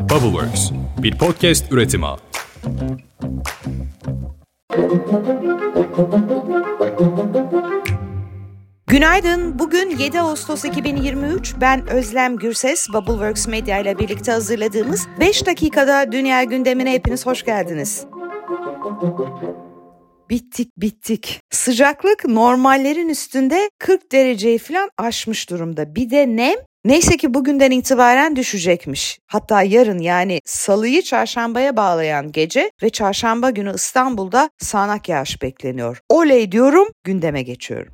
Bubbleworks, bir podcast üretimi. Günaydın. Bugün 7 Ağustos 2023. Ben Özlem Gürses. Bubbleworks Media ile birlikte hazırladığımız 5 dakikada dünya gündemine hepiniz hoş geldiniz. Bittik bittik. Sıcaklık normallerin üstünde 40 dereceyi falan aşmış durumda. Bir de nem Neyse ki bugünden itibaren düşecekmiş. Hatta yarın yani salıyı çarşambaya bağlayan gece ve çarşamba günü İstanbul'da sağanak yağış bekleniyor. Oley diyorum, gündeme geçiyorum.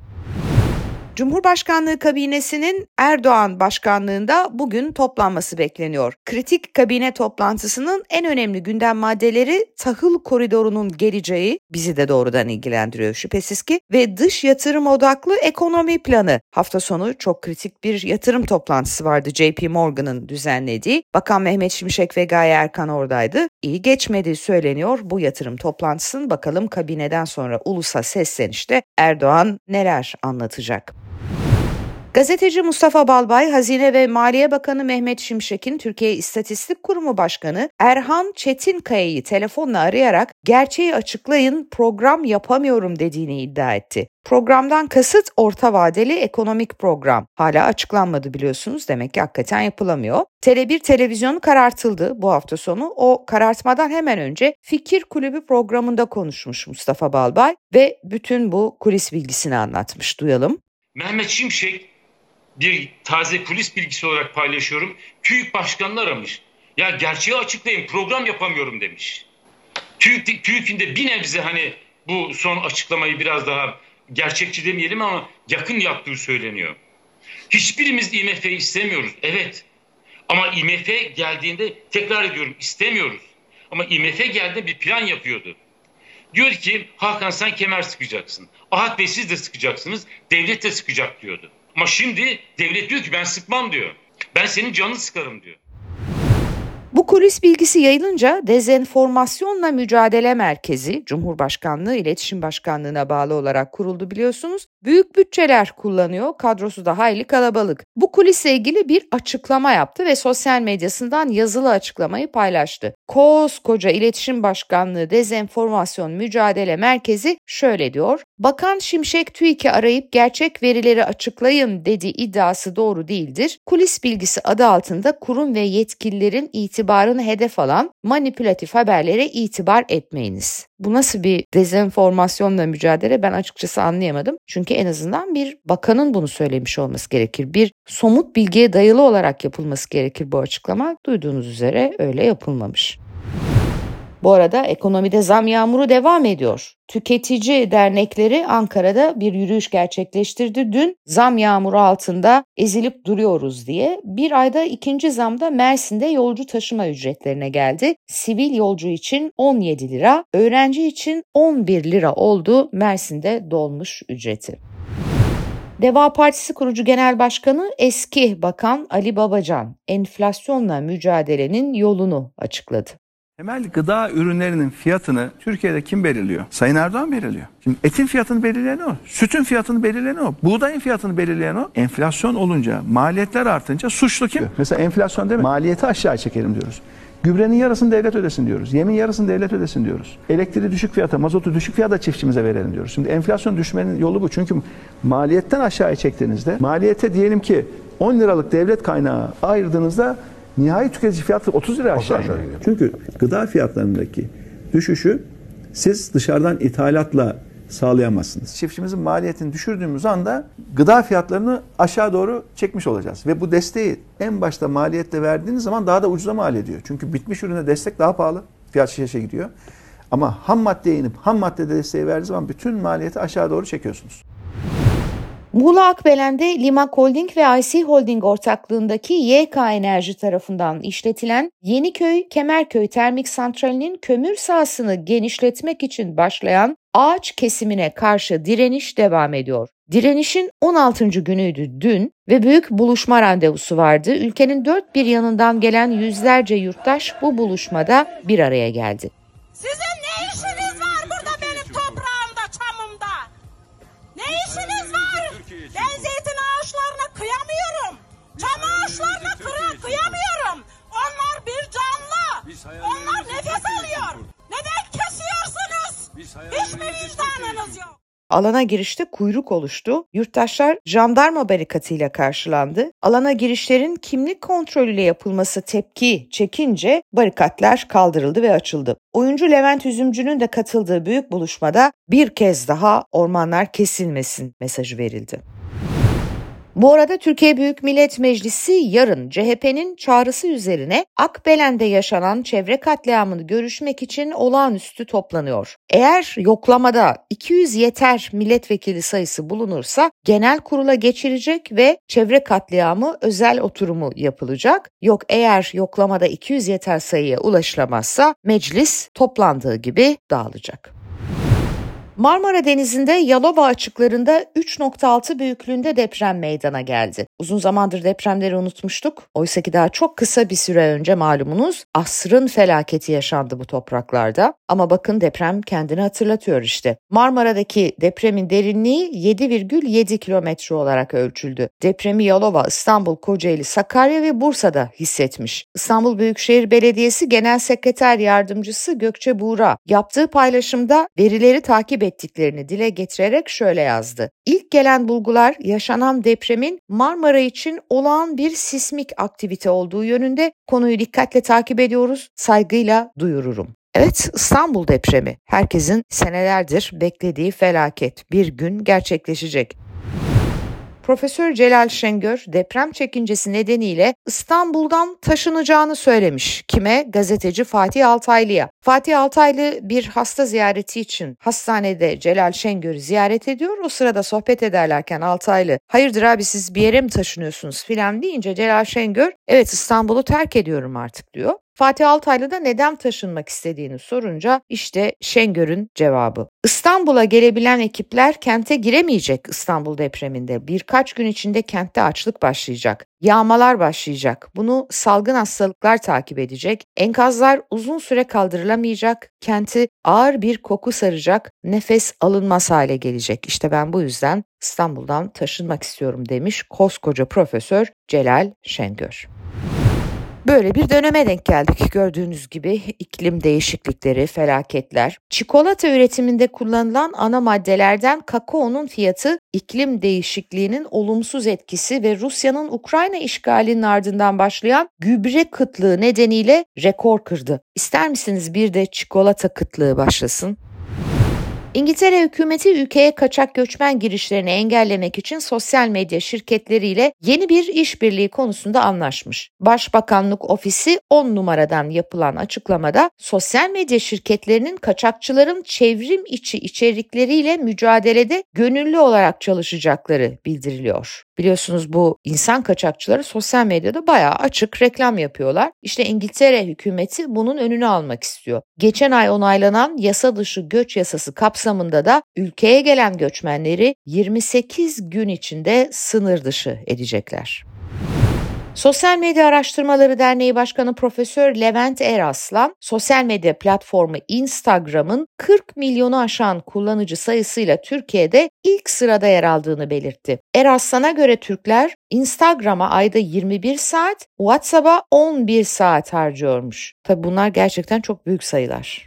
Cumhurbaşkanlığı kabinesinin Erdoğan başkanlığında bugün toplanması bekleniyor. Kritik kabine toplantısının en önemli gündem maddeleri tahıl koridorunun geleceği bizi de doğrudan ilgilendiriyor şüphesiz ki ve dış yatırım odaklı ekonomi planı. Hafta sonu çok kritik bir yatırım toplantısı vardı JP Morgan'ın düzenlediği. Bakan Mehmet Şimşek ve Gaye Erkan oradaydı. İyi geçmediği söyleniyor bu yatırım toplantısının. Bakalım kabineden sonra ulusa seslenişte Erdoğan neler anlatacak? Gazeteci Mustafa Balbay, Hazine ve Maliye Bakanı Mehmet Şimşek'in Türkiye İstatistik Kurumu Başkanı Erhan Çetinkaya'yı telefonla arayarak gerçeği açıklayın program yapamıyorum dediğini iddia etti. Programdan kasıt orta vadeli ekonomik program. Hala açıklanmadı biliyorsunuz demek ki hakikaten yapılamıyor. Tele1 televizyonu karartıldı bu hafta sonu. O karartmadan hemen önce Fikir Kulübü programında konuşmuş Mustafa Balbay ve bütün bu kulis bilgisini anlatmış. Duyalım. Mehmet Şimşek bir taze kulis bilgisi olarak paylaşıyorum. TÜİK başkanını aramış. Ya gerçeği açıklayın program yapamıyorum demiş. TÜİK, TÜİK'in de bir nebze hani bu son açıklamayı biraz daha gerçekçi demeyelim ama yakın yaptığı söyleniyor. Hiçbirimiz IMF'yi istemiyoruz. Evet. Ama IMF geldiğinde tekrar ediyorum istemiyoruz. Ama IMF geldiğinde bir plan yapıyordu. Diyor ki Hakan sen kemer sıkacaksın. Ahat Bey siz de sıkacaksınız. Devlet de sıkacak diyordu. Ama şimdi devlet diyor ki ben sıkmam diyor. Ben senin canını sıkarım diyor. Bu kulis bilgisi yayılınca Dezenformasyonla Mücadele Merkezi, Cumhurbaşkanlığı İletişim Başkanlığı'na bağlı olarak kuruldu biliyorsunuz. Büyük bütçeler kullanıyor, kadrosu da hayli kalabalık. Bu kulisle ilgili bir açıklama yaptı ve sosyal medyasından yazılı açıklamayı paylaştı. Koskoca İletişim Başkanlığı Dezenformasyon Mücadele Merkezi şöyle diyor. Bakan Şimşek TÜİK'i arayıp gerçek verileri açıklayın dediği iddiası doğru değildir. Kulis bilgisi adı altında kurum ve yetkililerin itibarını hedef alan manipülatif haberlere itibar etmeyiniz. Bu nasıl bir dezenformasyonla mücadele ben açıkçası anlayamadım. Çünkü en azından bir bakanın bunu söylemiş olması gerekir. Bir somut bilgiye dayalı olarak yapılması gerekir bu açıklama. Duyduğunuz üzere öyle yapılmamış. Bu arada ekonomide zam yağmuru devam ediyor. Tüketici dernekleri Ankara'da bir yürüyüş gerçekleştirdi. Dün zam yağmuru altında ezilip duruyoruz diye. Bir ayda ikinci zamda Mersin'de yolcu taşıma ücretlerine geldi. Sivil yolcu için 17 lira, öğrenci için 11 lira oldu Mersin'de dolmuş ücreti. Deva Partisi kurucu genel başkanı eski bakan Ali Babacan enflasyonla mücadelenin yolunu açıkladı. Temel gıda ürünlerinin fiyatını Türkiye'de kim belirliyor? Sayın Erdoğan belirliyor. Şimdi etin fiyatını belirleyen o, sütün fiyatını belirleyen o, buğdayın fiyatını belirleyen o. Enflasyon olunca, maliyetler artınca suçlu kim? Mesela enflasyon değil mi? Maliyeti aşağı çekelim diyoruz. Gübrenin yarısını devlet ödesin diyoruz. Yemin yarısını devlet ödesin diyoruz. Elektriği düşük fiyata, mazotu düşük fiyata çiftçimize verelim diyoruz. Şimdi enflasyon düşmenin yolu bu. Çünkü maliyetten aşağıya çektiğinizde maliyete diyelim ki 10 liralık devlet kaynağı ayırdığınızda nihai tüketici fiyatı 30 lira aşağı iniyor. Çünkü gıda fiyatlarındaki düşüşü siz dışarıdan ithalatla sağlayamazsınız. Çiftçimizin maliyetini düşürdüğümüz anda gıda fiyatlarını aşağı doğru çekmiş olacağız. Ve bu desteği en başta maliyetle verdiğiniz zaman daha da ucuza mal ediyor. Çünkü bitmiş ürüne destek daha pahalı. Fiyat şişe gidiyor. Ama ham maddeye inip ham maddede desteği verdiğiniz zaman bütün maliyeti aşağı doğru çekiyorsunuz. Muğla Akbelen'de Limak Holding ve IC Holding ortaklığındaki YK Enerji tarafından işletilen Yeniköy Kemerköy Termik Santrali'nin kömür sahasını genişletmek için başlayan ağaç kesimine karşı direniş devam ediyor. Direnişin 16. günüydü dün ve büyük buluşma randevusu vardı. Ülkenin dört bir yanından gelen yüzlerce yurttaş bu buluşmada bir araya geldi. kıyamıyorum. Onlar bir canlı. Onlar nefes alıyor. Neden kesiyorsunuz? Biz Hiçbir vicdanınız yok. Alana girişte kuyruk oluştu. Yurttaşlar jandarma barikatıyla karşılandı. Alana girişlerin kimlik kontrolüyle yapılması tepki çekince barikatlar kaldırıldı ve açıldı. Oyuncu Levent Üzümcü'nün de katıldığı büyük buluşmada bir kez daha ormanlar kesilmesin mesajı verildi. Bu arada Türkiye Büyük Millet Meclisi yarın CHP'nin çağrısı üzerine Akbelen'de yaşanan çevre katliamını görüşmek için olağanüstü toplanıyor. Eğer yoklamada 200 yeter milletvekili sayısı bulunursa genel kurula geçirecek ve çevre katliamı özel oturumu yapılacak. Yok eğer yoklamada 200 yeter sayıya ulaşılamazsa meclis toplandığı gibi dağılacak. Marmara Denizi'nde Yalova açıklarında 3.6 büyüklüğünde deprem meydana geldi. Uzun zamandır depremleri unutmuştuk. Oysa ki daha çok kısa bir süre önce malumunuz asrın felaketi yaşandı bu topraklarda. Ama bakın deprem kendini hatırlatıyor işte. Marmara'daki depremin derinliği 7,7 kilometre olarak ölçüldü. Depremi Yalova, İstanbul, Kocaeli, Sakarya ve Bursa'da hissetmiş. İstanbul Büyükşehir Belediyesi Genel Sekreter Yardımcısı Gökçe Buğra yaptığı paylaşımda verileri takip ettiklerini dile getirerek şöyle yazdı. İlk gelen bulgular yaşanan depremin Marmara için olağan bir sismik aktivite olduğu yönünde konuyu dikkatle takip ediyoruz, saygıyla duyururum. Evet İstanbul depremi herkesin senelerdir beklediği felaket bir gün gerçekleşecek. Profesör Celal Şengör deprem çekincesi nedeniyle İstanbul'dan taşınacağını söylemiş. Kime? Gazeteci Fatih Altaylı'ya. Fatih Altaylı bir hasta ziyareti için hastanede Celal Şengör'ü ziyaret ediyor. O sırada sohbet ederlerken Altaylı hayırdır abi siz bir yere mi taşınıyorsunuz filan deyince Celal Şengör evet İstanbul'u terk ediyorum artık diyor. Fatih Altaylı da neden taşınmak istediğini sorunca işte Şengör'ün cevabı. İstanbul'a gelebilen ekipler kente giremeyecek İstanbul depreminde. Birkaç gün içinde kentte açlık başlayacak. Yağmalar başlayacak. Bunu salgın hastalıklar takip edecek. Enkazlar uzun süre kaldırılamayacak. Kenti ağır bir koku saracak. Nefes alınmaz hale gelecek. İşte ben bu yüzden İstanbul'dan taşınmak istiyorum demiş koskoca profesör Celal Şengör. Böyle bir döneme denk geldik. Gördüğünüz gibi iklim değişiklikleri, felaketler. Çikolata üretiminde kullanılan ana maddelerden kakaonun fiyatı iklim değişikliğinin olumsuz etkisi ve Rusya'nın Ukrayna işgalinin ardından başlayan gübre kıtlığı nedeniyle rekor kırdı. İster misiniz bir de çikolata kıtlığı başlasın? İngiltere hükümeti ülkeye kaçak göçmen girişlerini engellemek için sosyal medya şirketleriyle yeni bir işbirliği konusunda anlaşmış. Başbakanlık ofisi 10 numaradan yapılan açıklamada sosyal medya şirketlerinin kaçakçıların çevrim içi içerikleriyle mücadelede gönüllü olarak çalışacakları bildiriliyor. Biliyorsunuz bu insan kaçakçıları sosyal medyada bayağı açık reklam yapıyorlar. İşte İngiltere hükümeti bunun önünü almak istiyor. Geçen ay onaylanan yasa dışı göç yasası kapsamında da ülkeye gelen göçmenleri 28 gün içinde sınır dışı edecekler. Sosyal Medya Araştırmaları Derneği Başkanı Profesör Levent Eraslan, sosyal medya platformu Instagram'ın 40 milyonu aşan kullanıcı sayısıyla Türkiye'de ilk sırada yer aldığını belirtti. Eraslan'a göre Türkler Instagram'a ayda 21 saat, WhatsApp'a 11 saat harcıyormuş. Tabi bunlar gerçekten çok büyük sayılar.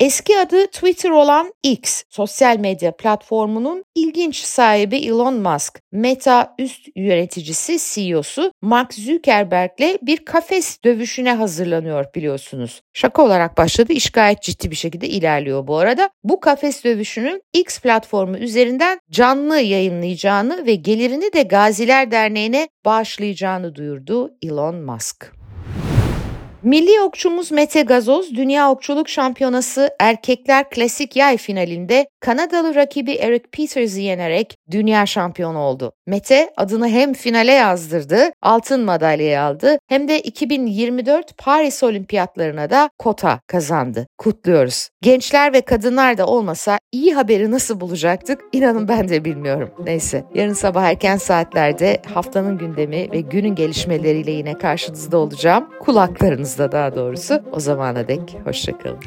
Eski adı Twitter olan X, sosyal medya platformunun ilginç sahibi Elon Musk, Meta üst yöneticisi CEO'su Mark Zuckerberg'le bir kafes dövüşüne hazırlanıyor biliyorsunuz. Şaka olarak başladı, iş gayet ciddi bir şekilde ilerliyor bu arada. Bu kafes dövüşünün X platformu üzerinden canlı yayınlayacağını ve gelirini de Gaziler Derneği'ne bağışlayacağını duyurdu Elon Musk. Milli okçumuz Mete Gazoz Dünya Okçuluk Şampiyonası Erkekler Klasik Yay finalinde Kanadalı rakibi Eric Peters'ı yenerek dünya şampiyonu oldu. Mete adını hem finale yazdırdı, altın madalyayı aldı hem de 2024 Paris Olimpiyatlarına da kota kazandı. Kutluyoruz. Gençler ve kadınlar da olmasa iyi haberi nasıl bulacaktık? İnanın ben de bilmiyorum. Neyse yarın sabah erken saatlerde haftanın gündemi ve günün gelişmeleriyle yine karşınızda olacağım. Kulaklarınızda daha doğrusu. O zamana dek hoşçakalın.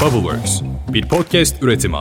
Bubbleworks bir podcast üretimi.